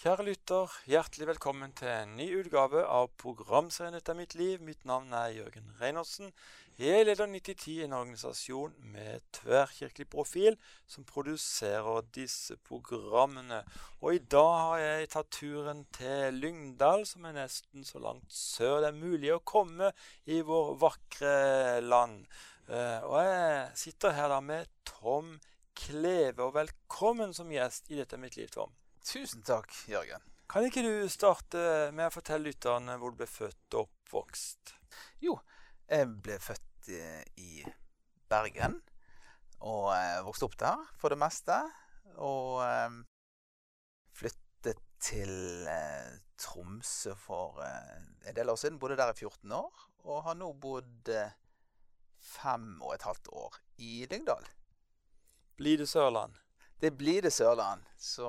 Kjære lytter, hjertelig velkommen til en ny utgave av programserien 'Dette er mitt liv'. Mitt navn er Jørgen Reinertsen. Jeg leder 9010, en organisasjon med tverrkirkelig profil som produserer disse programmene. Og i dag har jeg tatt turen til Lyngdal, som er nesten så langt sør det er mulig å komme i vår vakre land. Eh, og jeg sitter her da med Tom Kleve, og velkommen som gjest i 'Dette er mitt liv', Tom. Tusen takk, Jørgen. Kan ikke du starte med å fortelle lytterne hvor du ble født og oppvokst? Jo, jeg ble født eh, i Bergen. Og eh, vokste opp der for det meste. Og eh, flyttet til Tromsø for en del år siden. Bodde der i 14 år. Og har nå bodd fem og et halvt år i Lyngdal. Blir det Sørland? Det blir det Sørland. Så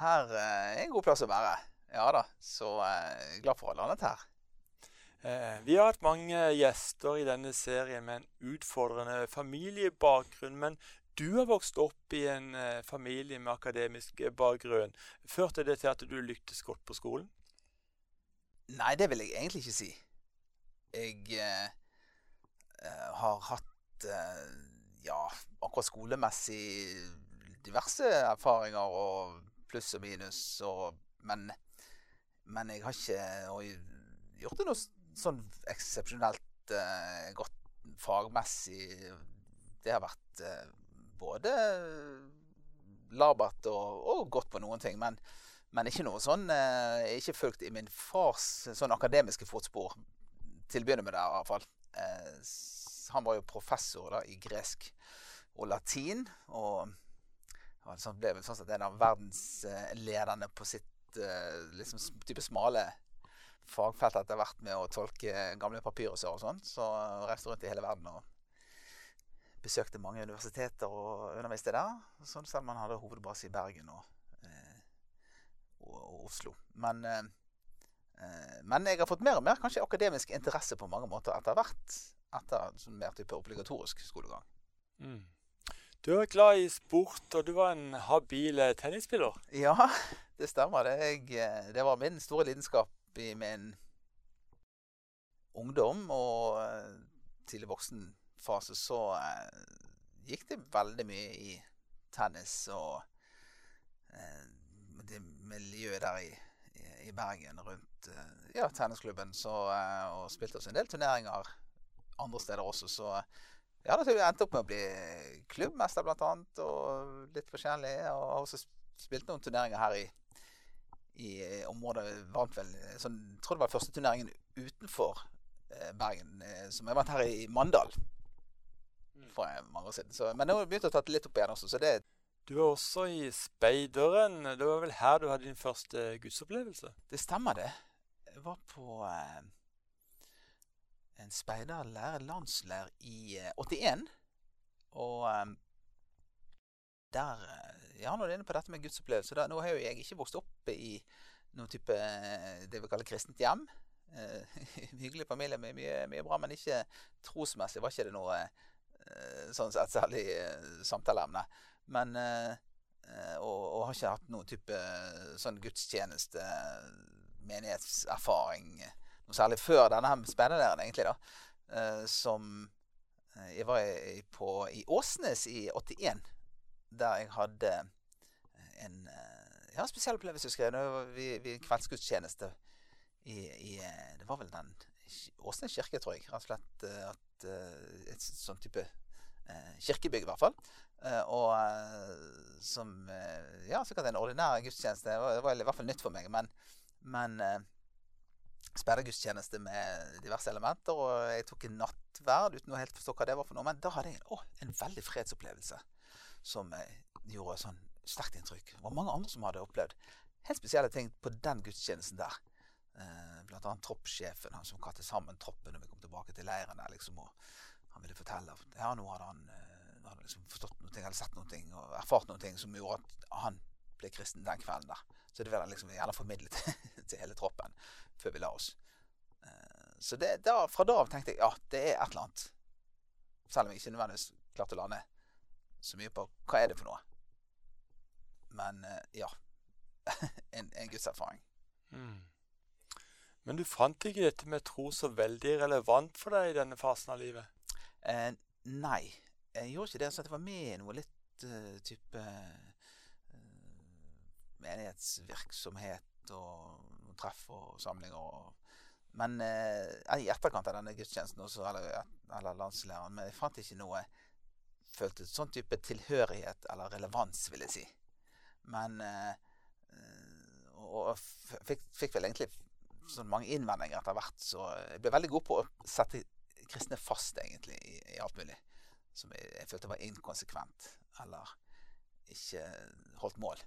her eh, er en god plass å være. Ja da. Så eh, glad for å ha landet her. Eh, vi har hatt mange gjester i denne serien med en utfordrende familiebakgrunn. Men du har vokst opp i en familie med akademisk bakgrunn. Førte det til at du lyktes godt på skolen? Nei, det vil jeg egentlig ikke si. Jeg eh, har hatt eh, ja, akkurat skolemessig diverse erfaringer og pluss og minus. Og, men, men jeg har ikke gjort det noe sånn eksepsjonelt eh, godt fagmessig. Det har vært eh, både labert og, og, godt på noen ting. Men, men ikke noe sånn eh, Ikke fulgt i min fars sånn akademiske fotspor. Til å begynne med det, i hvert fall. Eh, han var jo professor da, i gresk og latin. Og han ble vel sånn sett en av verdenslederne på sitt eh, liksom, type smale fagfelt etter hvert med å tolke gamle papyruser og sånn. Så reiste rundt i hele verden og besøkte mange universiteter og underviste der. Sånn selv om han hadde hovedbase i Bergen og, eh, og, og Oslo. Men, eh, men, jeg har fått mer og mer kanskje akademisk interesse på mange måter etter hvert. Etter sånn mer type obligatorisk skolegang. Mm. Du er glad i sport, og du var en habil tennisspiller? Ja, det stemmer. Det, jeg, det var min store lidenskap i min ungdom og tidlig voksenfase. Så eh, gikk det veldig mye i tennis og eh, det miljøet der i, i Bergen rundt eh, ja, tennisklubben. Så, og spilte oss en del turneringer andre steder også. Så ja, da jeg endte opp med å bli klubbmester, blant annet, og litt forskjellig. Og har også spilt noen turneringer her i, i området. Vant vel sånn, Jeg tror det var første turneringen utenfor eh, Bergen, eh, som jeg vant her i Mandal for mange år siden. Så, men nå har jeg begynt å ta det litt opp igjen også, så det Du var også i Speideren. Det var vel her du hadde din første gudsopplevelse? Det stemmer, det. Jeg var på eh, en speiderleir, landsleir, i 81. Og um, der Ja, nå er inne på dette med gudsopplevelse Nå har jo jeg ikke vokst opp i noen type det vi kaller kristent hjem. Hyggelig familie med mye, mye, bra, men ikke trosmessig var ikke det noe sånn sett særlig samtaleemne. Men og, og, har ikke hatt noen type sånn gudstjeneste, menighetserfaring noe særlig før denne speiderleiren, egentlig, da. Uh, som uh, Jeg var i, på, i Åsnes i 81, der jeg hadde en uh, ja, spesiell opplevelse, husker jeg. Vi, vi kveldsgudstjeneste i, i, Det var vel den Åsnes kirke, tror jeg. Rett og slett at, et sånn type kirkebygg, i hvert fall. og som Ja, sikkert en ordinær gudstjeneste. Det var, det var, i hvert fall nytt for meg. Men, men speidergudstjeneste med diverse elementer. Og jeg tok en nattverd uten å helt forstå hva det var for noe. Men da hadde jeg å, en veldig fredsopplevelse som gjorde sånn sterkt inntrykk. Det var mange andre som hadde opplevd helt spesielle ting på den gudstjenesten der. Eh, blant annet troppssjefen, han som kalte sammen troppen når vi kom tilbake til leiren der, liksom. Og han ville fortelle Ja, nå hadde han, eh, hadde liksom forstått noe, eller sett noe og erfart noe som gjorde at han ble kristen den kvelden der. Så det ble liksom gjerne formidlet til hele troppen før vi la oss. Eh, så det, da, fra da av tenkte jeg ja, det er et eller annet. Selv om jeg ikke nødvendigvis klarte å lande så mye på hva er det for noe. Men eh, ja. En, livserfaring. Mm. Men du fant ikke dette med tro så veldig relevant for deg i denne fasen av livet? Eh, nei, jeg gjorde ikke det. Så jeg var med i noe litt uh, type menighetsvirksomhet og treff og samlinger. Og, men eh, i etterkant av denne gudstjenesten også, eller, eller landslæreren, men jeg fant ikke noe Følte sånn type tilhørighet eller relevans, vil jeg si. Men Og fikk, fikk vel egentlig sånn mange innvendinger etter hvert, så jeg ble veldig god på å sette kristne fast, egentlig, i, i alt mulig. Som jeg, jeg, følte var inkonsekvent, eller ikke holdt mål.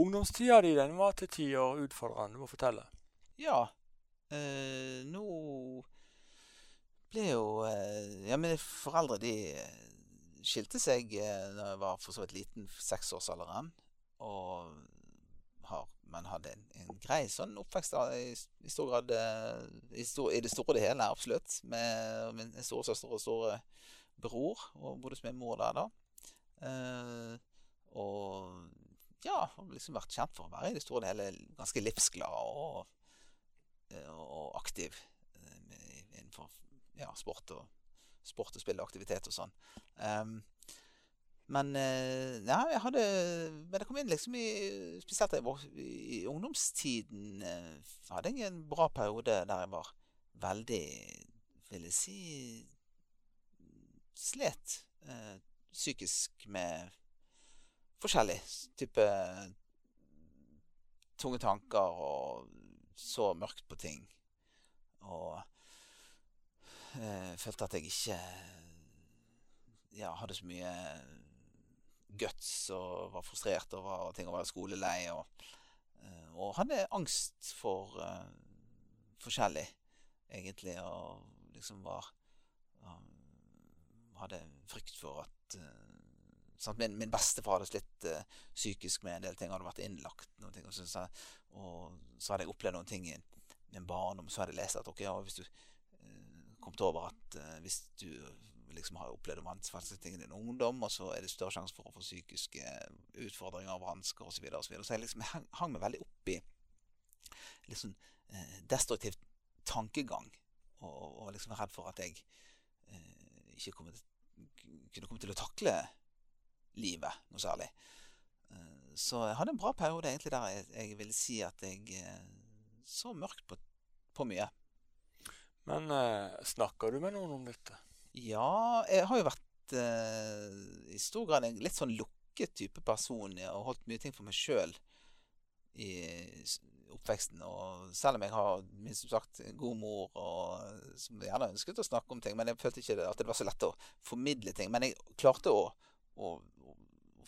Ungdomstida di den var til tider utfordrende. Du må fortelle. Ja. Eh, nå ble jo eh, Ja, mine foreldre de eh, skilte seg eh, når jeg var for så vidt liten, seksårsalderen. Og har, men hadde en, en grei sånn oppvekst da, i, i, stor grad eh, i, stor, i, det store og det hele, absolutt. Med min storesøster og store bror, og bodde hos min mor der da. Eh, og ja, liksom vært kjent for å være i det store og hele ganske livsglad og, eh, og aktiv eh, innenfor ja, sport og sport og spill og aktivitet og sånn. Um, men eh, ja, jeg hadde Men det kom inn liksom i Spesielt i, i ungdomstiden jeg hadde jeg en bra periode der jeg var veldig Vil jeg si Slet eh, psykisk med forskjellig type tunge tanker og så mørkt på ting. Og eh, følte at jeg ikke ja, hadde så mye guts og var frustrert over ting og var skolelei. Og, eh, og hadde angst for uh, forskjellig, egentlig. Og liksom var um, Hadde frykt for at uh, min, min, bestefar hadde slitt uh, psykisk med en del ting. Hadde vært innlagt noen ting. Og så, og så hadde jeg opplevd noen ting i min barndom. Så hadde jeg lest at ok, ja, hvis du kom til over at hvis du liksom har opplevd vanskelige ting i din ungdom, og så er det større sjanse for å få psykiske utfordringer og vansker osv. Så, videre, og så, videre. så jeg liksom hang, hang meg veldig opp i liksom, eh, destruktiv tankegang, og, og liksom redd for at jeg eh, ikke til, kunne komme til å takle livet noe særlig. Eh, så jeg hadde en bra periode egentlig der jeg, jeg ville si at jeg eh, så mørkt på, på mye. Men eh, snakker du med noen om dette? Ja, jeg har jo vært eh, i stor grad en litt sånn lukket type person og holdt mye ting for meg sjøl i oppveksten. Og selv om jeg har minst sagt god mor og som gjerne ønsket å snakke om ting, men jeg følte ikke at det var så lett å formidle ting. Men jeg klarte å, å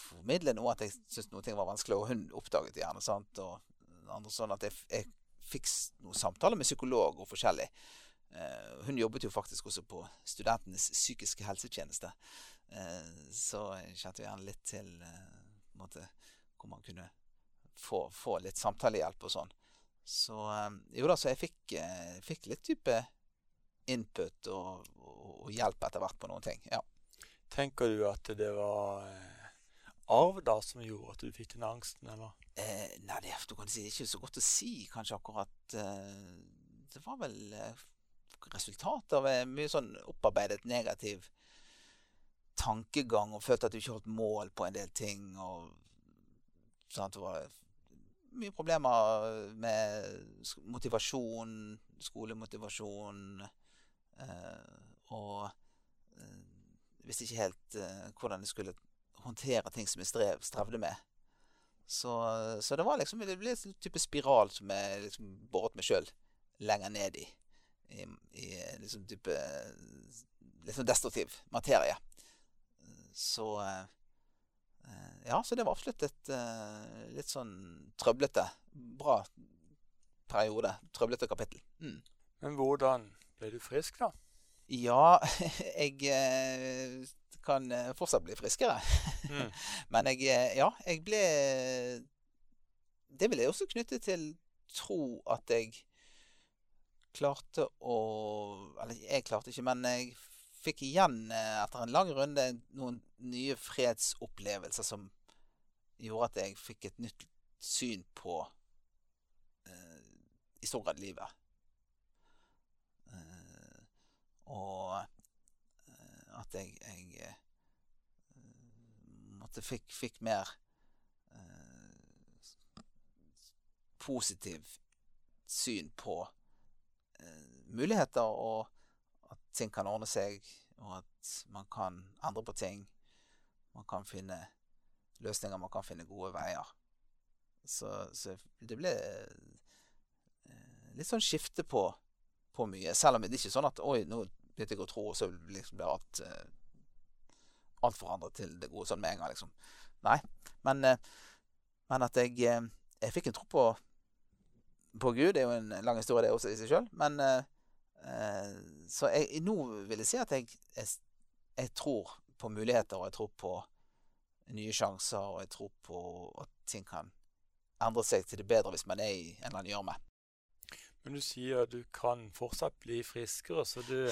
formidle noe at jeg syntes noe ting var vanskelig, og hun oppdaget det gjerne. sant, og andre sånn at jeg, jeg fikk noen samtaler med psykolog og forskjellig. Uh, hun jobbet jo faktisk også på studentenes psykiske helsetjeneste. Uh, så jeg kjente gjerne litt til uh, måte, hvor man kunne få, få, litt samtalehjelp og sånn. Så jo da, så jeg fikk, fikk litt type input og, og, og, hjelp etter hvert på noen ting. ja. Tenker du at det var arv da som gjorde at du fikk den angsten, eller? Eh, nei, det er, du kan si, ikke så godt å si kanskje akkurat. Eh, det var vel eh, av mye sånn opparbeidet negativ tankegang og følte at du ikke holdt mål på en del ting. og sånn Det var mye problemer med motivasjon, skolemotivasjon. Eh, og eh, visste ikke helt eh, hvordan jeg skulle håndtere ting som jeg strev, strevde med. Så, så, det var liksom det ble en type spiral som jeg liksom boret meg sjøl lenger ned i i, i liksom type sånn destruktiv materie. Så eh, Ja, så det var absolutt et eh, litt sånn trøblete Bra periode. Trøblete kapittel. Mm. Men hvordan ble du frisk, da? Ja, jeg eh, kan fortsatt bli friskere. Mm. Men jeg Ja, jeg ble Det vil jeg også knytte til tro at jeg klarte å Eller jeg klarte ikke, men jeg fikk igjen eh, etter en lang runde noen nye fredsopplevelser som gjorde at jeg fikk et nytt syn på i stor grad livet. Eh, og eh, at jeg, jeg eh, måtte fikk, fikk mer eh, positiv syn på eh, muligheter, og at ting kan ordne seg, og at man kan endre på ting. Man kan finne løsninger, man kan finne gode veier. Så, så det ble litt sånn skifte på, på, mye. Selv om det ikke er sånn at oi, nå begynte jeg å tro, og så liksom ble alt uh, alt forandret til det gode sånn med en gang, liksom. Nei. Men, uh, men at jeg, uh, jeg fikk en tro på, på Gud. Det er jo en lang historie, det også i seg sjøl. Men Så jeg, nå vil jeg si at jeg, jeg, jeg, tror på muligheter, og jeg tror på nye sjanser, og jeg tror på at ting kan endre seg til det bedre hvis man er i en eller annen gjørme. Men du sier at du kan fortsatt bli friskere, så du,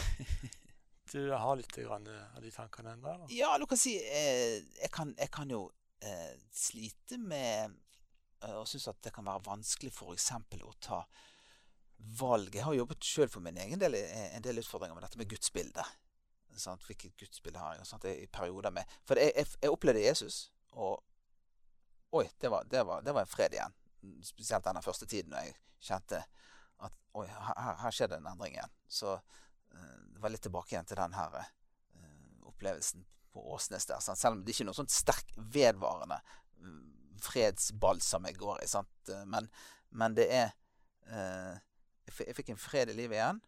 du har litt av de tankene ennå? Ja, du kan si eh, jeg, kan, jeg, kan, jo eh, slite med eh, og synes at det kan være vanskelig f.eks. å ta valg. Jeg har jobbet sjøl for min egen del eh, en del utfordringer med dette med gudsbildet. Sant? Hvilket gudsbilde har jeg? Sant? I perioder med For jeg, jeg, jeg opplevde Jesus, og Oi, det var, det, var, det var en fred igjen. Spesielt denne første tiden når jeg kjente at oi, her, her skjedde en endring igjen. Så uh, det var litt tilbake igjen til den her uh, opplevelsen på Åsnes der. Sant? Selv om det ikke er noe sånn sterk vedvarende uh, fredsbalsam jeg går i. Sant? Men, men det er Jeg fikk en fred i livet igjen.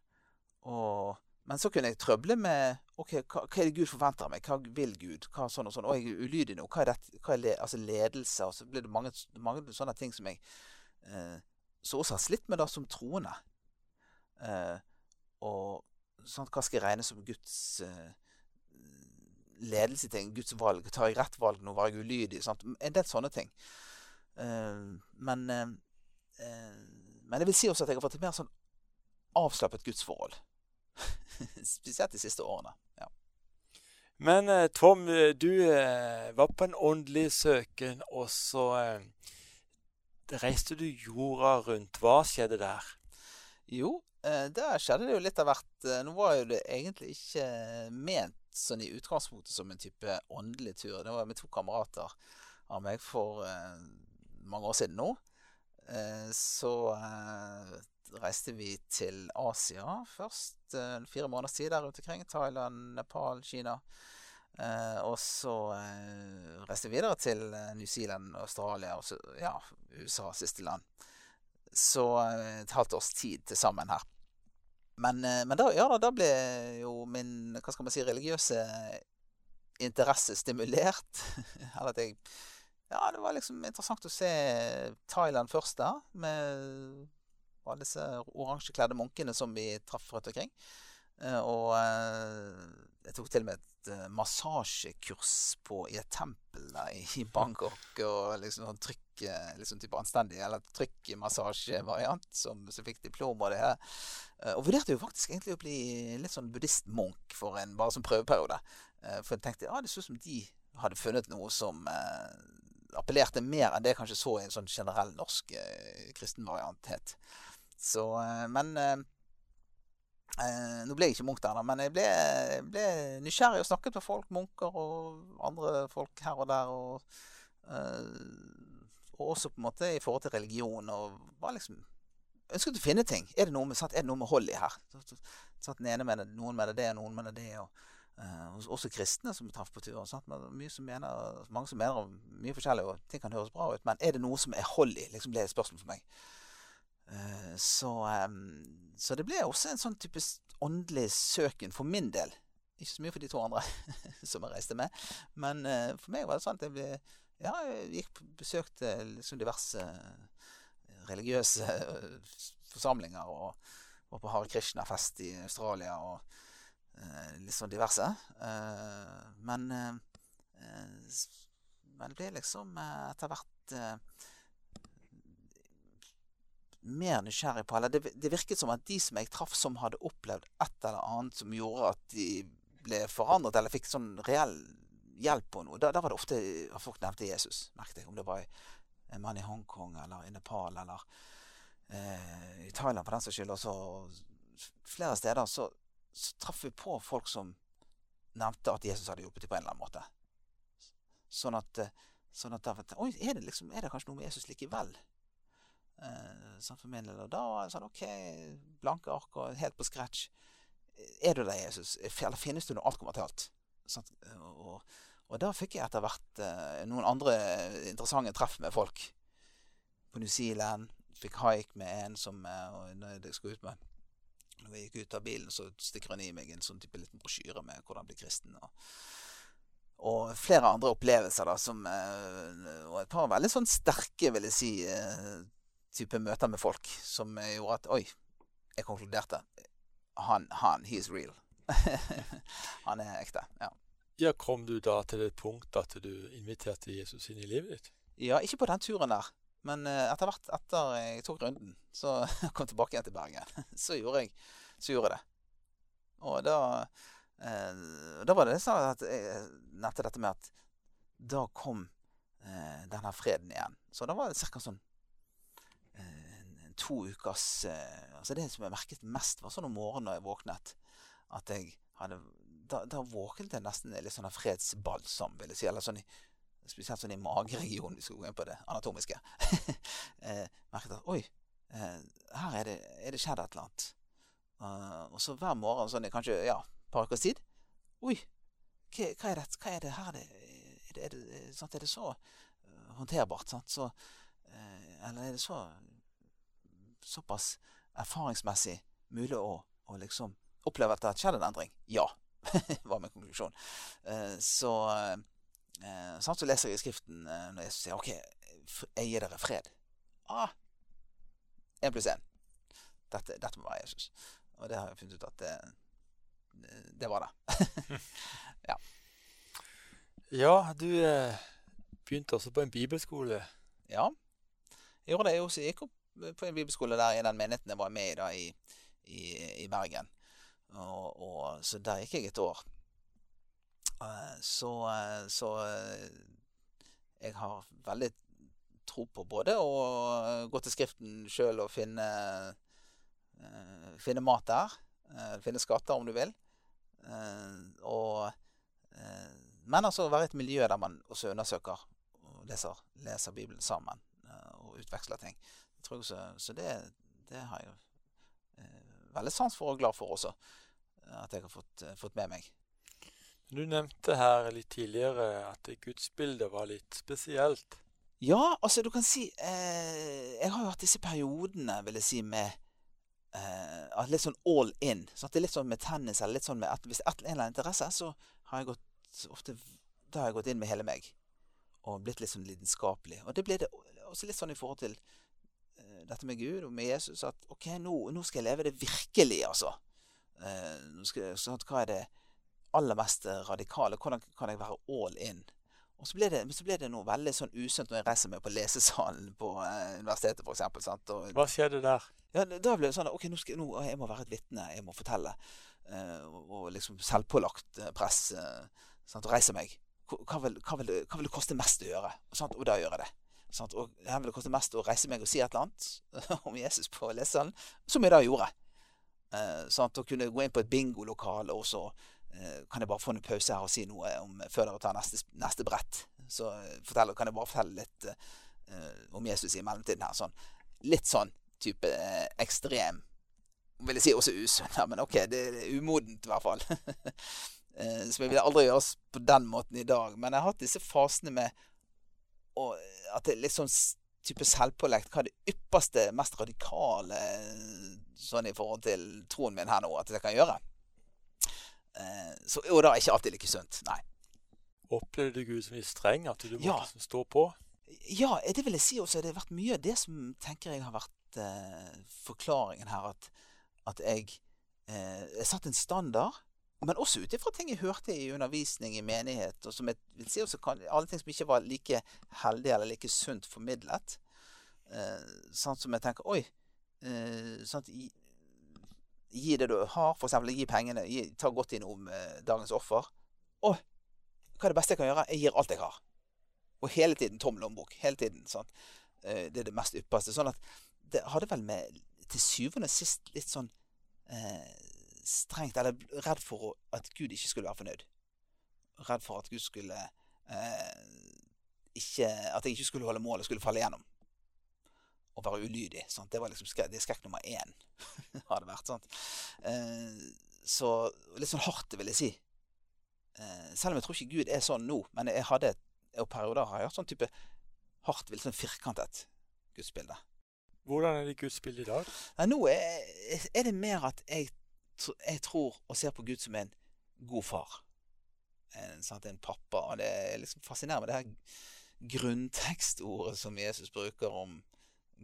Og men så kunne jeg trøble med ok, hva, hva, er det Gud forventer av meg? Hva vil Gud? Hva sånn og sånn? Og jeg er ulydig nå. Hva er, det, hva er le, altså ledelse? Og så blir det mange, mange sånne ting som jeg eh, så også har slitt med det som troende. Eh, og sånn, hva skal jeg regne som Guds eh, ledelse til Guds valg? Tar jeg rett valg nå? Var jeg ulydig? Sant? En del sånne ting. Eh, men, eh, eh, men jeg vil si også at jeg har fått et mer sånn avslappet gudsforhold. Spesielt de siste årene. ja. Men Tom, du var på en åndelig søken, og så reiste du jorda rundt. Hva skjedde der? Jo, eh, der skjedde det jo litt av hvert. Eh, nå var jo det egentlig ikke ment sånn i utgangspunktet som en type åndelig tur. Det var med to kamerater av meg for eh, mange år siden nå. Så reiste vi til Asia først. Fire måneders tid der rundt omkring. Thailand, Nepal, Kina. Eh, og så eh, reiste vi videre til eh, New Zealand, Australia og så, ja, USA, siste land. Så eh, et halvt års tid til sammen her. Men, eh, men da, ja, da, ble jo min hva skal man si, religiøse interesse stimulert. Eller at jeg Ja, det var liksom interessant å se Thailand først da, med alle disse oransjekledde munkene som vi traff rundt omkring. Og jeg tok til og med et uh, massasjekurs på, i et tempel da, i Bangkok. Og liksom sånn trykk, liksom type anstendig, eller trykkmassasjevariant, som, som fikk diplom og det her. Uh, og vurderte jo faktisk egentlig å bli litt sånn buddhistmunk for en bare som prøveperiode. For jeg tenkte ja, det så ut som de hadde funnet noe som appellerte mer enn det jeg kanskje så i en sånn generell norsk kristenvariant het. Så, men Eh, nå ble jeg ikke munk der, men jeg ble, ble, nysgjerrig og snakket med folk, munker og andre folk her og der. Og, eh, og, også på en måte i forhold til religion. Og bare liksom ønsket å finne ting. Er det noe med, sant, er det noe med hold i her? Så, den ene mener, noen mener det, noen mener det. Og, eh, også kristne som traff på turen. Sant? Mye som mener, mange som mener mye forskjellig, og ting kan høres bra ut. Men er det noe som er hold i? Liksom, det er et spørsmål for meg. Eh, så, så, det ble også en sånn type åndelig søken for min del. Ikke så mye for de to andre som jeg reiste med. Men eh, for meg var det sånn at jeg ble Ja, jeg gikk besøkte liksom diverse eh, religiøse forsamlinger. Og var på Hare Krishna-fest i Australia og litt sånn diverse. men, men det ble liksom etter hvert mer nysgjerrig på Eller det, det, virket som at de som jeg traff som hadde opplevd et eller annet som gjorde at de ble forandret, eller fikk sånn reell hjelp på noe, da, da var det ofte at folk nevnte Jesus. merket jeg, Om det var en mann i Hongkong eller i Nepal eller eh, i Thailand for den saks skyld, og så flere steder, så, så traff vi på folk som nevnte at Jesus hadde hjulpet dem på en eller annen måte. Sånn at, eh, sånn at da, Oi, er det, liksom, er det kanskje noe med Jesus likevel? Eh, for min del. Og da sa han sånn OK, blanke ark og helt på scratch. Er du der, Jesus? Eller finnes du når alt kommer til alt? Og, og, da fikk jeg etter hvert eh, noen andre interessante treff med folk. På New Zealand fikk haik med en som og når jeg skulle ut med når jeg gikk ut av bilen, så stikker han i meg en sånn type liten brosjyre med hvordan bli kristen. Og, og, flere andre opplevelser, da, som eh, Og et par veldig sånn sterke, vil jeg si, type møter med folk som gjorde at Oi, jeg konkluderte. Han, han, he is real. han er ekte. Ja. ja. Kom du da til et punkt at du inviterte Jesus inn i livet ditt? Ja, ikke på den turen der. Men eh, etter hvert etter jeg tok runden, så kom tilbake igjen til Bergen, så gjorde jeg, så gjorde jeg det. Og da, eh, da var det sånn at jeg nevnte dette med at da kom eh, denne freden igjen. Så da var det ca. sånn to ukers eh, altså Det som jeg merket mest, var sånn om morgenen når jeg våknet, at jeg hadde Da, da våknet jeg nesten litt sånn fredsbalsam, vil jeg si. Eller sånn spesielt sånn i mageregionen, vi skal gå inn på det anatomiske. eh, merket at oi, eh, her er det, er det, skjedd et eller annet. Og så hver morgen, sånn i kanskje ja, et par ukers tid Oi, hva, hva, er det? Hva er det her? Er det, er det, sant, er det så håndterbart? Sant? Så, eller er det så såpass erfaringsmessig mulig å, å liksom oppleve at det har skjedd en endring? Ja, var min konklusjon. Eh, så eh, så leser jeg i Skriften eh, når Jesus sier OK, jeg gir dere fred. Ah, én pluss én. Dette, dette, må være Jesus. Og det har jeg funnet ut at det, det var det. ja. ja, du begynte også på en bibelskole. Ja, jeg gjorde det. Jeg også gikk opp på en bibelskole der i den menigheten jeg var med i da i, i, i Bergen. Og, og, så der gikk jeg et år. Eh, så, eh, så eh, jeg har veldig tro på både å gå til Skriften sjøl og finne, finne mat der. Finne skatter, om du vil. Og, men altså være et miljø der man også undersøker og leser, leser Bibelen sammen og utveksler ting tror jeg, så, så det, det, har jeg eh, veldig sans for og glad for også. At jeg har fått, eh, fått, med meg. Du nevnte her litt tidligere at gudsbildet var litt spesielt. Ja, altså du kan si eh, Jeg har jo hatt disse periodene, vil jeg si, med eh, litt sånn all in. Så at det er litt sånn med tennis eller litt sånn med at hvis et, en eller annen interesse, så har jeg gått ofte Da har jeg gått inn med hele meg. Og blitt litt sånn lidenskapelig. Og det ble det også litt sånn i forhold til dette med Gud og med Jesus at ok, nå, nå skal jeg leve det virkelig, altså. Eh, skal, sånn hva er det aller mest radikale? Hvordan kan jeg være all in? Og så ble, det, så ble det noe veldig sånn usunt når jeg reiser meg på lesesalen på eh, universitetet, f.eks. Hva skjedde der? Ja, Da ble det sånn ok, nå, skal, nå jeg må være et vitne, jeg må fortelle. Eh, og liksom selvpålagt eh, press. Eh, sant, og reise meg. Hva vil, hva, vil, hva vil, det koste mest å gjøre? Sant, og da gjør jeg det. Sant? Og her vil det koste mest å reise meg og si et eller annet om Jesus på lesesalen, som jeg da gjorde. Eh, sant? Å kunne gå inn på et bingolokale, og så eh, kan jeg bare få en pause her og si noe om, før dere tar neste, neste brett. Så eh, fortell, kan jeg bare fortelle litt eh, om Jesus i mellomtiden her. Sånn. Litt sånn type eh, ekstrem Vil jeg si også usunn, men ok, det er umodent i hvert fall. Som jeg ville aldri gjøre på den måten i dag. Men jeg har hatt disse fasene med og at det er litt sånn type selvpålagt hva er det ypperste, mest radikale sånn i forhold til troen min her nå at jeg kan gjøre. Eh, så jo da ikke alltid like sunt. Nei. Opplevde du Gud som litt streng? At du måtte ja. Liksom stå på? Ja, det vil jeg si også. Det har vært mye av det som tenker jeg har vært eh, forklaringen her. At, at jeg eh, satt en standard men også ut ifra ting jeg hørte i undervisning i menighet, og som jeg vil si også kan, alle ting som ikke var like heldige eller like sunt formidlet. Eh, sånn som jeg tenker Oi, eh, sånn gi, gi, det du har, f.eks. gi pengene. Gi, ta godt inn om eh, dagens offer. Å, hva er det beste jeg kan gjøre? Jeg gir alt jeg har. Og hele tiden tom lommebok. Hele tiden. Sånn. Eh, det er det mest ypperste. Sånn at det hadde vel med til syvende og sist litt sånn eh, strengt Eller redd for at Gud ikke skulle være fornøyd. Redd for at Gud skulle eh, ikke, At jeg ikke skulle holde målet, skulle falle igjennom. Og være ulydig. Sant? Det var liksom det er skrekk nummer én. hadde vært, sant? Eh, så litt sånn hardt, vil jeg si. Eh, selv om jeg tror ikke Gud er sånn nå, men jeg hadde og perioder har jeg hatt sånn type hardt, litt sånn firkantet gudsbilde. Hvordan er det gudsbildet i dag? Nei, nå er, er, det mer at jeg, jeg, tror og ser på Gud som en god far. En, sant, en pappa. Og det er liksom fascinerende det her grunntekstordet som Jesus bruker om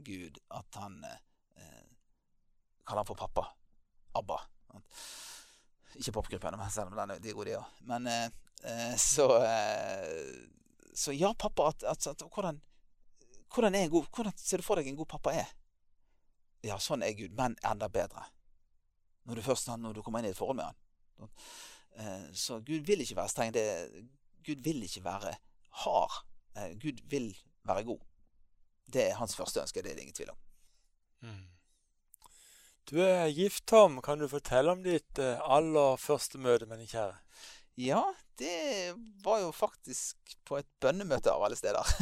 Gud, at han eh, kaller han for pappa. Abba. Ikke popgruppen, selv om de er gode, de òg. Men eh, eh, så eh, Så ja, pappa, at, at, at hvordan, hvordan, god, hvordan ser du for deg en god pappa er? Ja, sånn er Gud, men enda bedre. Når du først når du kommer inn i et forhold med han. Eh, så Gud vil ikke være streng. Det, Gud vil ikke være hard. Eh, Gud vil være god. Det er hans første ønske, det er det ingen tvil om. Mm. Du er gift, Tom. Kan du fortelle om ditt eh, aller første møte med din kjære? Ja, det var jo faktisk på et bønnemøte av alle steder.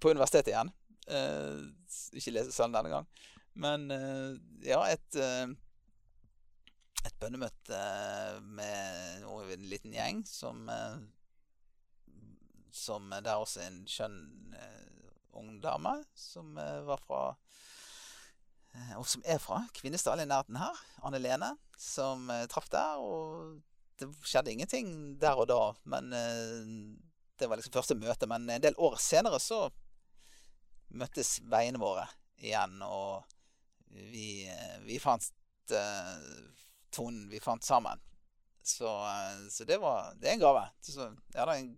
På universitetet igjen. Ikke lesesalen denne gang. Men ja, et, et bønnemøte med en liten gjeng som Som der også en skjønn ung dame som var fra Eh, og som er fra Kvinesdal i nærheten her. Anne Lene, som traff der. Og det skjedde ingenting der og da, men det var liksom første møte. Men en del år senere så møttes veiene våre igjen, og vi, uh, vi fant tonen vi fant sammen. Så, så, det var Det er en gave. Så, ja, en,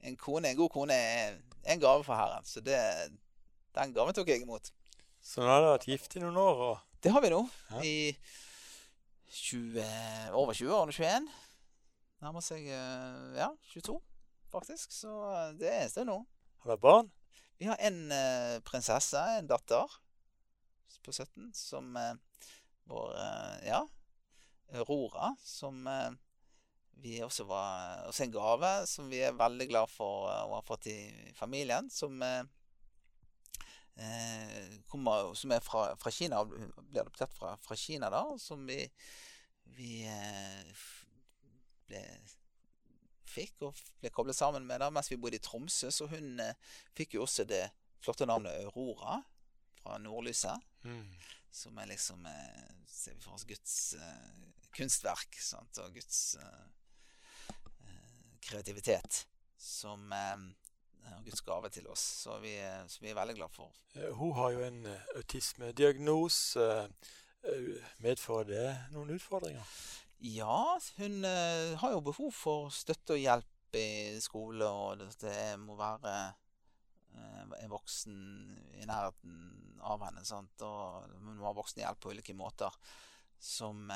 en, kone, en god kone er en gave fra Herren. Så det, den gaven tok jeg imot. Så nå har dere vært gift i noen år? Og... Det har vi nå. Ja. I 20, over 20 år. 21. Nærmer seg eh, ja, 22, faktisk. Så eh, det er en stund nå. Har dere barn? Vi har en prinsesse, en datter, på 17, som uh, vår uh, Ja, Aurora, som vi også var Også en gave som vi er veldig glad for å ha fått i familien. Som eh, kommer, som er fra, fra, Kina, ble adoptert fra, fra Kina, da, som vi, vi eh, ble, fikk og ble koblet sammen med da, mens vi bodde i Tromsø. Så hun eh, fikk jo også det flotte navnet Aurora fra Nordlyset. Mm. Som er liksom eh, Ser vi for oss Guds eh, kunstverk sant? og Guds eh, kreativitet. Som og Guds gave til oss. Så vi, så vi er veldig glad for. Hun har jo en autismediagnose. Medfører det noen utfordringer? Ja, hun har jo behov for støtte og hjelp i skole, og det må være en voksen i nærheten av henne. Sant? Og hun har voksen voksenhjelp på ulike måter. Som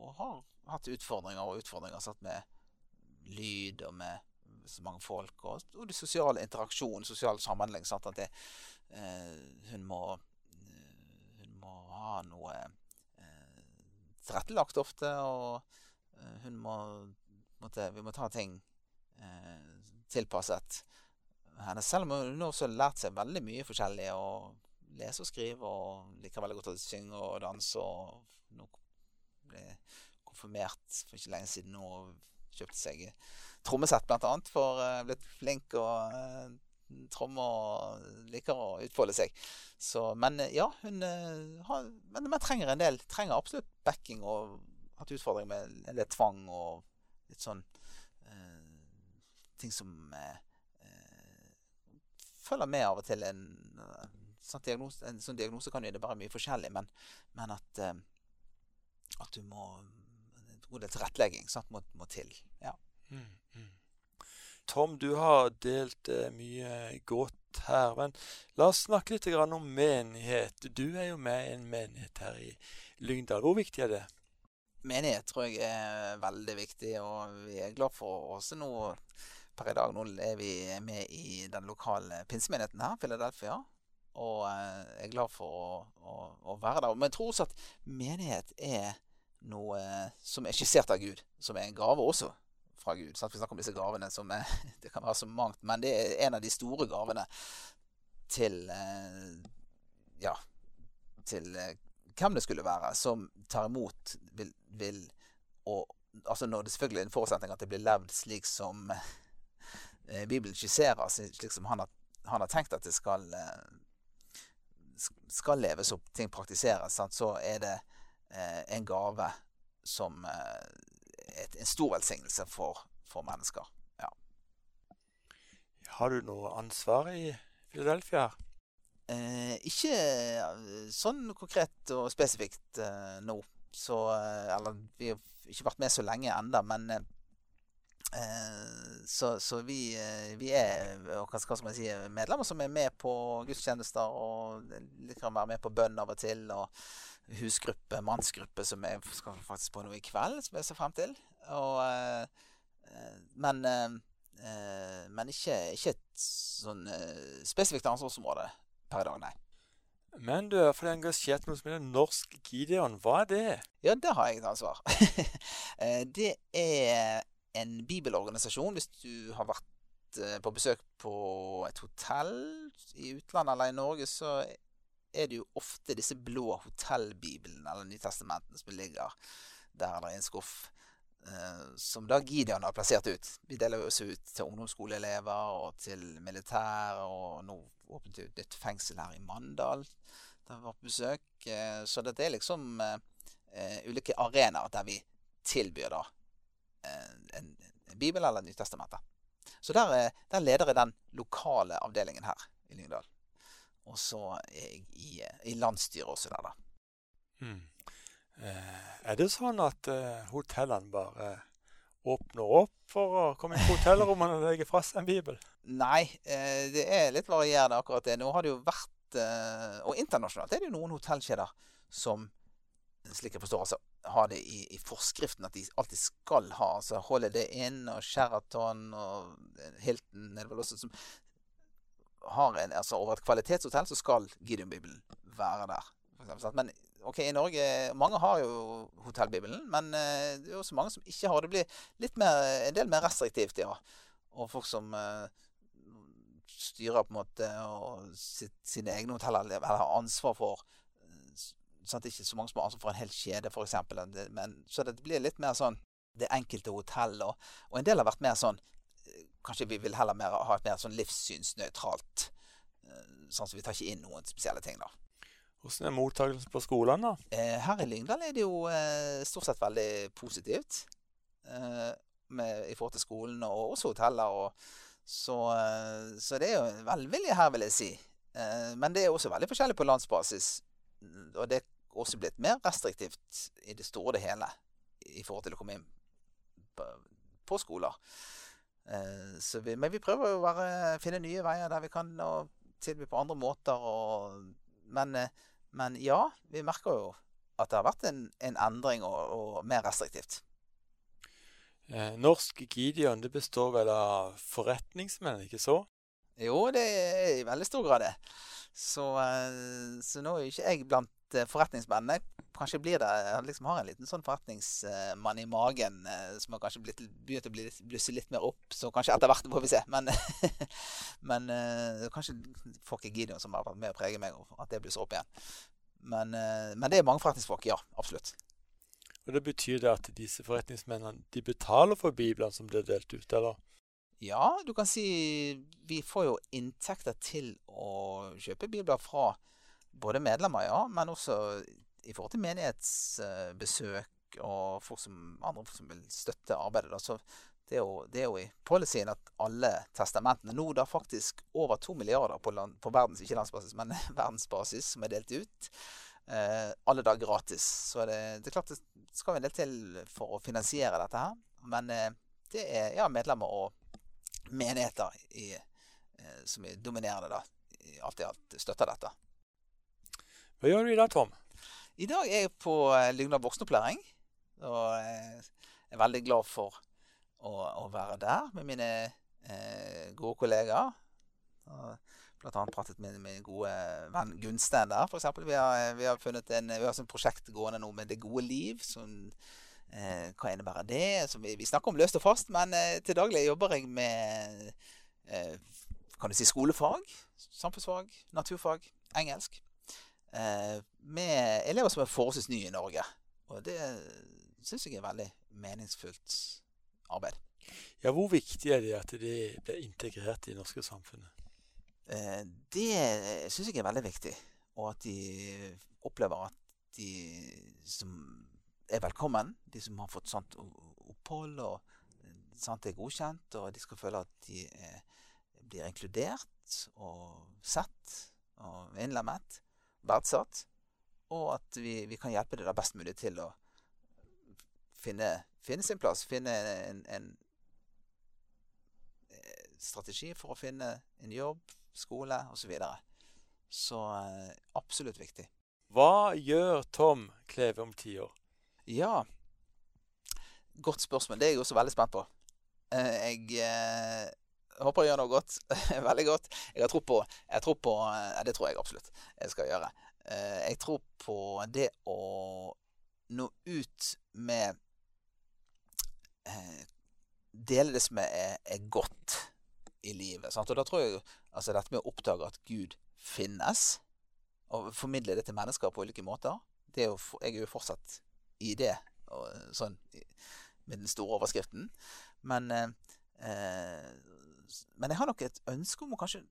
Og har hatt utfordringer og utfordringer satt med lyd og med så mange folk, og, og det sosiale interaksjon, sosial samhandling. At det, eh, hun, må, eh, hun må ha noe eh, tilrettelagt ofte, og eh, hun må måtte, Vi må ta ting eh, tilpasset henne. Selv om hun også har lært seg veldig mye forskjellig, og lese og skrive, og liker veldig godt å synge og danse. og nå ble konfirmert for ikke lenge siden og kjøpte seg trommesett, blant annet, for uh, blitt flink og uh, tromme og liker å utfolde seg. Så, men uh, ja, hun har Men men trenger en del. Trenger absolutt backing og hatt utfordringer med en del tvang og litt sånn Ting som følger med av og til. En, sånn diagnose, en sånn diagnose kan jo bare mye forskjellig, men, men at, at du må En god del tilrettelegging sant, må, må til. Ja. Mm. Tom, du har delt eh, mye godt her. Men la oss snakke litt om menighet. Du er jo med i en menighet her i Lyngdal. Hvor viktig er det? Menighet tror jeg er veldig viktig, og vi er glad for også nå per i dag. Nå er vi med i den lokale pinsemenigheten her, Philadelphia. Og jeg er glad for å, å, å, være der. Men jeg tror også at menighet er noe som er skissert av Gud. Som er en gave også fra Gud. Sant? Vi snakker om disse gavene som er, Det kan være så mangt, men det er en av de store gavene til Ja, til hvem det skulle være som tar imot vil, vil og altså når det selvfølgelig er en forutsetning at det blir levd slik som Bibelen skisserer, slik som han har, han har, tenkt at det skal eh, skal leves opp, ting praktiseres, sant? så er det eh, en gave som eh, er en stor velsignelse for, for mennesker. Ja. Har du noe ansvar i Philadelphia? Eh, ikke eh, sånn konkret og spesifikt eh, nå. Så eh, Eller vi har ikke vært med så lenge enda, men eh, så, så vi, vi, er hva skal man si, medlemmer som er med på gudstjenester og kan være med på bønn av og til. og husgruppe, mannsgruppe, som jeg skal faktisk på noe i kveld, som jeg ser frem til. Og, men men ikke, ikke et sånn spesifikt ansvarsområde per dag, nei. Men du er for engasjert noe som heter Norsk Gideon. Hva er det? Ja, det har jeg et ansvar. Eh, det er en bibelorganisasjon. Hvis du har vært eh, på besøk på et hotell i utlandet eller i Norge, så er det jo ofte disse blå hotellbiblene eller Nytestamentene som ligger der eller i en skuff. Eh, som da Gideon har plassert ut. Vi deler også ut til ungdomsskoleelever og til militære og nå åpnet et nytt fengsel her i Mandal der vi var på besøk. Eh, så dette er liksom ulike arenaer der vi tilbyr da en, en bibel eller Nytestamentet. Så der, der, leder jeg den lokale avdelingen her i Lyngdal. Og så er jeg i, i landsstyret også der, da. Eh, er det sånn at eh, hotellene bare åpner opp for å komme inn på hotellrommene og legge fra seg en bibel? Nei, eh, det er litt varierende akkurat det. Nå har det jo vært eh, Og internasjonalt er det jo noen hotellkjeder som slik jeg forstår, altså, har det i, i, forskriften at de alltid skal ha. altså Holiday Inn og Sheraton og Hilton er det vel også som har en, altså Over et kvalitetshotell så skal Gideon-bibelen være der. Men ok, i Norge Mange har jo hotellbibelen, men eh, det er også mange som ikke har. Det blir litt mer, en del mer restriktivt, ja. Og folk som uh, styrer på en måte sitt, sine egne hoteller eller har ansvar for sånn at det ikke er så mange som har ansvar for en hel kjede, f.eks. Så det blir litt mer sånn det enkelte hotell. Og, og en del har vært mer sånn eh, Kanskje vi vil heller mer, ha et mer sånn livssynsnøytralt. Sånn at vi tar ikke inn noen spesielle ting, da. Hvordan er mottakelsen på skolene? da? her i Lyngdal er det jo eh, stort sett veldig positivt. Eh, med, I forhold til skolen og også hoteller. Og, så, så, det er jo velvilje her, vil jeg si. men det er også veldig forskjellig på landsbasis. Og det er også blitt mer restriktivt i det store og det hele i forhold til å komme inn på, på skoler. Vi, men vi prøver å finne nye veier der vi kan og tilby på andre måter. Og, men men ja, vi merker jo at det har vært en, en endring og, og, mer restriktivt. Eh, Norsk Gideon det består vel av forretningsmenn, ikke så? Jo, det er i veldig stor grad det. Så, eh, så nå er ikke jeg blant eh, forretningsmennene. Kanskje blir det Jeg liksom har en liten sånn forretningsmann i magen eh, som har kanskje blitt, begynt å blusse litt mer opp. Så kanskje etter hvert får vi se. Men, men kanskje får ikke Gideon som har vært med å prege meg, at det blusser opp igjen. Men, men det er mange forretningsfolk, ja. Absolutt. Og Det betyr det at disse forretningsmennene de betaler for biblene som blir delt ut, eller? Ja, du kan si vi får jo inntekter til å kjøpe bibler fra både medlemmer, ja, men også i forhold til menighetsbesøk og folk som, andre folk som vil støtte arbeidet. Da. Så det er, jo, det er jo i policyen at alle testamentene Nå da faktisk over to milliarder på, land, på verdens, ikke landsbasis, men verdensbasis som er delt ut. Eh, alle da gratis. Så det, det, er klart det skal en del til for å finansiere dette her. Men eh, det er ja, medlemmer og menigheter i, eh, som er dominerende, da, alt i alt støtter dette. Hva gjør du i dag, Tom? I dag er jeg på eh, Lyngdal voksenopplæring. Og jeg er veldig glad for å, å, være der med mine eh, gode kollegaer. Og blant annet pratet med min gode venn Gunstein der, f.eks. Vi, har, vi har funnet en, vi har et prosjekt gående nå med Det gode liv. Som, eh, hva innebærer det? Altså, vi, vi, snakker om løst og fast, men eh, til daglig jobber jeg med eh, kan du si skolefag, samfunnsfag, naturfag, engelsk. Eh, med elever som er forholdsvis nye i Norge. Og det syns jeg er veldig meningsfullt arbeid. Ja, Hvor viktig er det at det blir integrert i det norske samfunnet? Eh, det syns jeg er veldig viktig. Og at de opplever at de som er velkommen, de som har fått sånt opphold og sant er godkjent, og de skal føle at de er, blir inkludert og sett og innlemmet verdsatt, og at vi, vi kan hjelpe dem best mulig til å finne, finne sin plass. Finne en, en, eh, strategi for å finne en jobb, skole osv. Så, videre. så eh, absolutt viktig. Hva gjør Tom Kleve om ti år? Ja, godt spørsmål. Det er jeg også veldig spent på. Eh, jeg håper jeg gjør noe godt. Veldig godt. Jeg har tro på, jeg tror på Det tror jeg absolutt jeg skal gjøre. Eh, jeg tror på det å nå ut med eh, Dele det som er, er godt i livet. Sant? Og da tror jeg altså dette med å oppdage at Gud finnes, og formidle det til mennesker på ulike måter det er jo, Jeg er jo fortsatt i det, og, sånn med den store overskriften. Men eh, eh men jeg har nok et ønske om å kanskje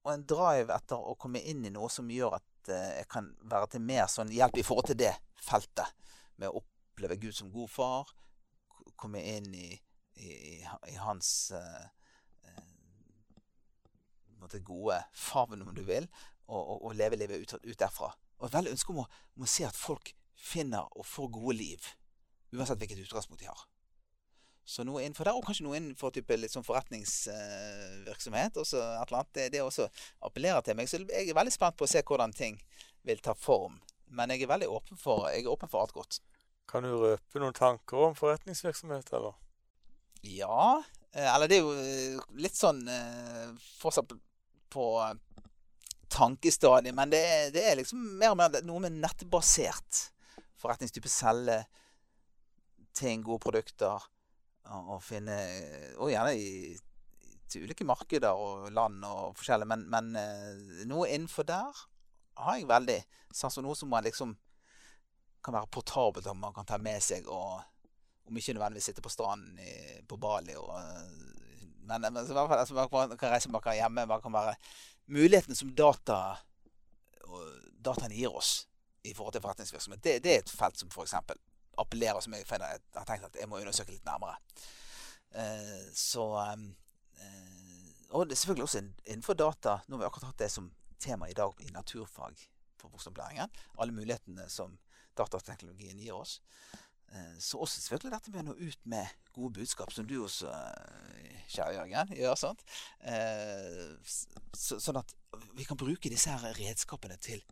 Og en drive etter å komme inn i noe som gjør at eh, jeg kan være til mer sånn hjelp i forhold til det feltet. Med å oppleve Gud som god far. Komme inn i, i, i hans eh, uh, gode favn, om du vil. Og, og, og leve livet ut, ut, derfra. Og et veldig ønske om å, om å se at folk finner og får gode liv. Uansett hvilket utgangspunkt de har. Så noe innenfor der, og kanskje noe innenfor type litt sånn forretningsvirksomhet. Uh, også et eller annet, det, det også appellerer til meg. Så jeg er veldig spent på å se hvordan ting vil ta form. Men jeg er veldig åpen for, jeg er åpen for alt godt. Kan du røpe noen tanker om forretningsvirksomhet, eller? Ja. Eh, eller det er jo eh, litt sånn fortsatt på tankestadiet. Men det det er, liksom mer og mer noe med nettbasert forretningstype. Selge ting, gode produkter og finne Og gjerne i, til ulike markeder og land og forskjellig, men, men eh, noe innenfor der har jeg veldig sans for. Noe som man liksom kan være portabelt, og man kan ta med seg. og Om ikke nødvendigvis sitte på stranden i, på Bali. Og, men, men så i hvert fall, altså, man kan reise man hjemme. Man kan være Mulighetene som data og dataen gir oss i forhold til forretningsvirksomhet, det, det er et felt som f.eks appellerer som jeg, finner, jeg har tenkt at jeg må undersøke litt nærmere. Eh, så eh, Og det er selvfølgelig også innenfor data. Nå har vi akkurat hatt det som tema i dag i naturfag for voksenopplæringen. Alle mulighetene som datateknologien gir oss. Eh, så også selvfølgelig dette med å nå ut med gode budskap, som du også, kjære Jørgen, gjør. sånn Så, sånn at vi kan bruke disse her redskapene til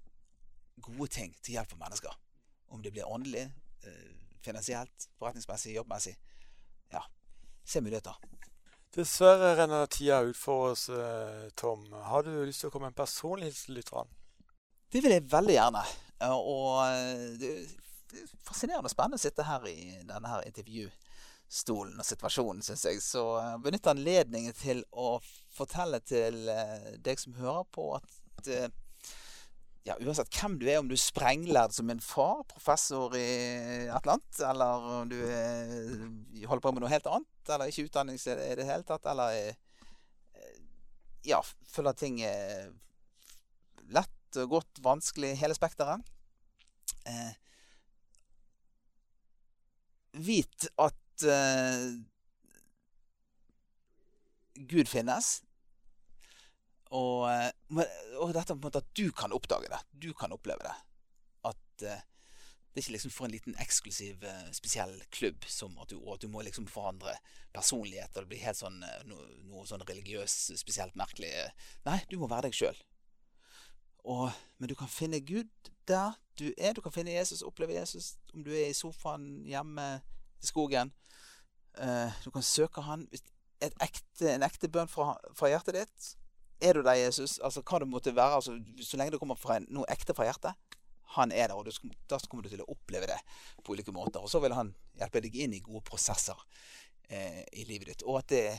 gode ting til hjelp for mennesker. Om det blir åndelig, Eh, finansielt, forretningsmessig, jobbmessig. Ja, se muligheter. Dessverre renner tida ut for oss, eh, Tom. Har du lyst til å komme med en personlig hilsen til lytterne? Det vil jeg veldig gjerne. Og eh, det er fascinerende og spennende å sitte her i denne her intervjustolen og situasjonen, syns jeg. Så benytt anledningen til å fortelle til deg som hører på, at ja, uansett hvem du er, om du er sprenglærd som en far, professor i et eller annet, eller om du er, holder på med noe helt annet, eller ikke utdanning i det hele tatt, eller eh, ja, føler ting er lett, og godt, vanskelig, hele spekteret. Eh, vit at eh, Gud finnes. Og, eh, og, dette på en måte at du kan oppdage det. Du kan oppleve det. At uh, det er ikke liksom for en liten eksklusiv, uh, spesiell klubb som at du, at du må liksom forandre personlighet og det blir helt sånn no, noe, sånn religiøst, spesielt merkelig. Nei, du må være deg sjøl. Men du kan finne Gud der du er. Du kan finne Jesus, oppleve Jesus om du er i sofaen hjemme i skogen. du kan søke Han. ekte, en ekte bønn fra, fra, hjertet ditt. Er du der, Jesus? Altså hva det måtte være. Altså, så lenge det kommer fra en, noe ekte fra hjertet. Han er der, og du, da kommer du til å oppleve det på ulike måter. Og så vil han hjelpe deg inn i gode prosesser eh, i livet ditt. Og at det er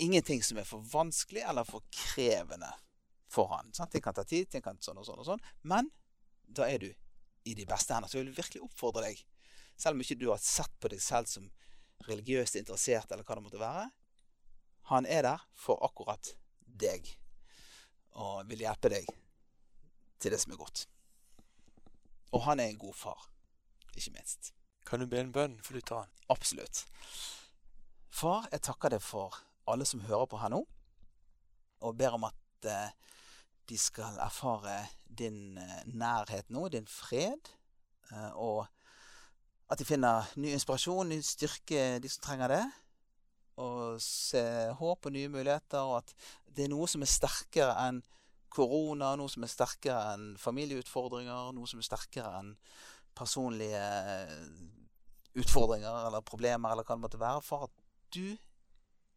ingenting som er for vanskelig eller for krevende for han. Sant? Det kan ta tid, det kan sånn og sånn og sånn. Men da er du i de beste hender. Så jeg vil virkelig oppfordre deg, selv om ikke du har sett på deg selv som religiøst interessert, eller hva det måtte være. Han er der for akkurat deg, og vil hjelpe deg til det som er godt. Og han er en god far, ikke minst. Kan du be en bønn for lytteren? Absolutt. Far, jeg takker deg for alle som hører på her nå, og ber om at eh, de skal erfare din eh, nærhet nå, din fred, eh, og at de finner ny inspirasjon, ny styrke, de som trenger det. Og se håp og nye muligheter, og at det er noe som er sterkere enn korona, noe som er sterkere enn familieutfordringer, noe som er sterkere enn personlige utfordringer eller problemer, eller hva det måtte være, for at du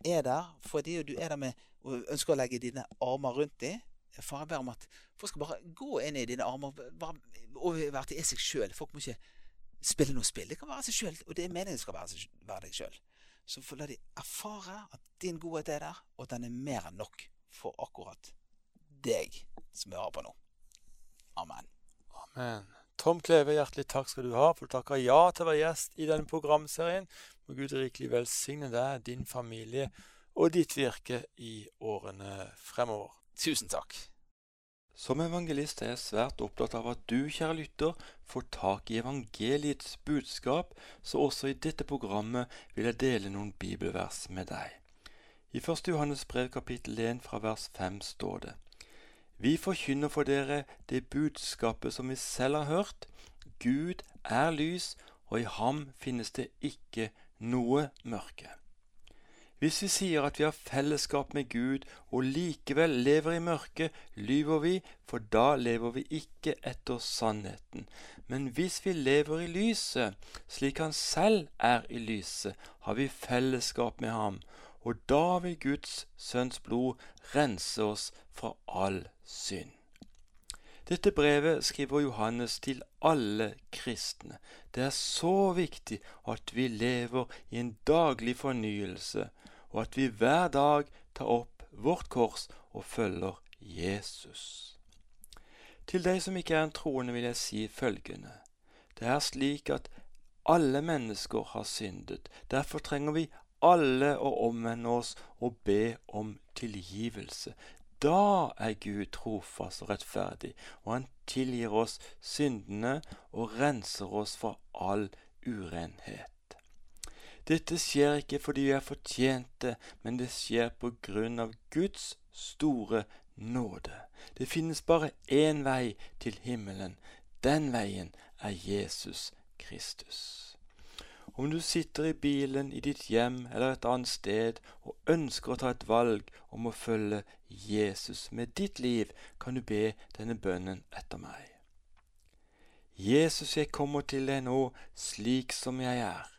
er der fordi du er der med og ønsker å legge dine armer rundt dem. Far, jeg ber om at folk skal bare gå inn i dine armer bare, og være til seg sjøl. Folk må ikke spille noe spill. Det kan være seg sjøl, og det er meningen skal være, være deg sjøl. Så får de erfare at din godhet er der, og at den er mer enn nok for akkurat deg som hører på nå. Amen. Amen. Tom Kleve, hjertelig takk skal du ha for du takker ja til å være gjest i denne programserien. Må Gud rikelig velsigne deg, din familie og ditt virke i årene fremover. Tusen takk. Som evangelist er jeg svært opptatt av at du, kjære lytter, får tak i evangeliets budskap, så også i dette programmet vil jeg dele noen bibelvers med deg. I 1. Johannes brev kapittel 1 fra vers 5 står det:" Vi forkynner for dere det budskapet som vi selv har hørt. Gud er lys, og i ham finnes det ikke noe mørke. Hvis vi sier at vi har fellesskap med Gud og likevel lever i mørket, lyver vi, for da lever vi ikke etter sannheten. Men hvis vi lever i lyset, slik Han selv er i lyset, har vi fellesskap med ham, og da vil Guds sønns blod rense oss fra all synd. Dette brevet skriver Johannes til alle kristne. Det er så viktig at vi lever i en daglig fornyelse, og at vi hver dag tar opp vårt kors og følger Jesus. Til deg som ikke er en troende, vil jeg si følgende. Det er slik at alle mennesker har syndet. Derfor trenger vi alle å omvende oss og be om tilgivelse. Da er Gud trofast og rettferdig, og han tilgir oss syndene og renser oss fra all urenhet. Dette skjer ikke fordi vi er fortjente, men det skjer på grunn av Guds store nåde. Det finnes bare én vei til himmelen. Den veien er Jesus Kristus. Om du sitter i bilen, i ditt hjem eller et annet sted og ønsker å ta et valg om å følge Jesus med ditt liv, kan du be denne bønnen etter meg. Jesus, jeg kommer til deg nå slik som jeg er.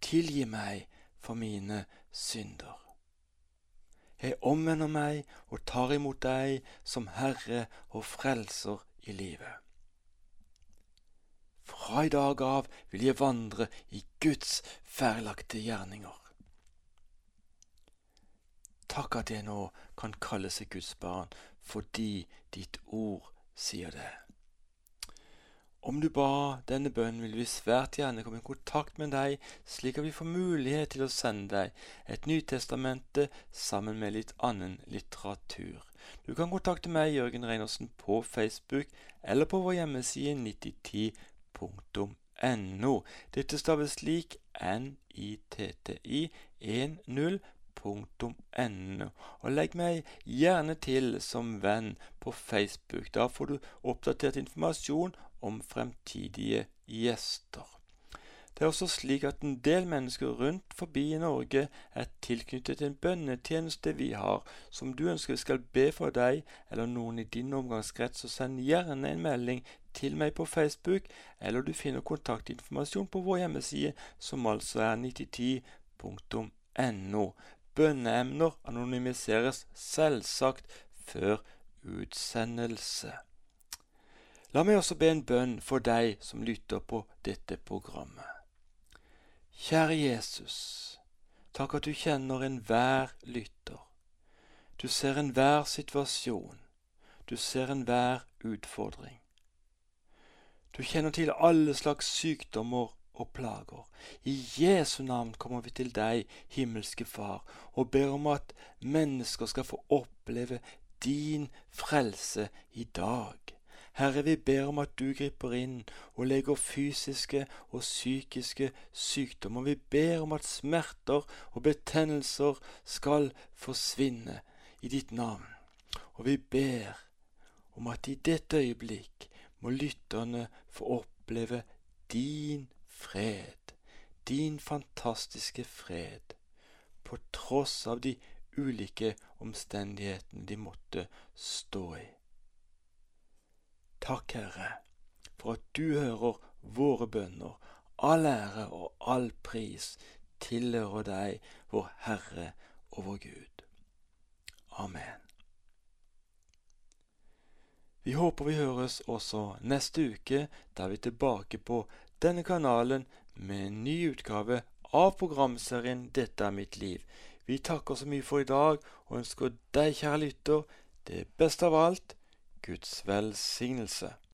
Tilgi meg for mine synder. Jeg omvender meg og tar imot deg som Herre og Frelser i livet. Fra i dag av vil jeg vandre i Guds ferlagte gjerninger. Takk at jeg nå kan kalle seg Guds barn, fordi ditt ord sier det. Om du ba denne bønnen, vil vi svært gjerne komme i kontakt med deg, slik at vi får mulighet til å sende deg et Nytestamente sammen med litt annen litteratur. Du kan kontakte meg, Jørgen Reinersen, på Facebook eller på vår hjemmeside 9010.no. Dette staves slik NITTI 10.no. Og legg meg gjerne til som venn på Facebook. Da får du oppdatert informasjon om fremtidige gjester. Det er også slik at en del mennesker rundt forbi i Norge er tilknyttet en bønnetjeneste vi har, som du ønsker vi skal be for deg eller noen i din omgangskrets, så send gjerne en melding til meg på Facebook, eller du finner kontaktinformasjon på vår hjemmeside, som altså er 9010.no. Bønneemner anonymiseres selvsagt før utsendelse. La meg også be en bønn for deg som lytter på dette programmet. Kjære Jesus, takk at du kjenner enhver lytter. Du ser enhver situasjon. Du ser enhver utfordring. Du kjenner til alle slags sykdommer og plager. I Jesu navn kommer vi til deg, himmelske Far, og ber om at mennesker skal få oppleve din frelse i dag. Herre, vi ber om at du griper inn og legger fysiske og psykiske sykdommer. Vi ber om at smerter og betennelser skal forsvinne i ditt navn. Og vi ber om at i dette øyeblikk må lytterne få oppleve din fred, din fantastiske fred, på tross av de ulike omstendighetene de måtte stå i. Takk, Herre, for at du hører våre bønner. All ære og all pris tilhører deg, vår Herre og vår Gud. Amen. Vi håper vi høres også neste uke, da vi er tilbake på denne kanalen med en ny utgave av programserien Dette er mitt liv. Vi takker så mye for i dag og ønsker deg, kjære lytter, det beste av alt Guds velsignelse.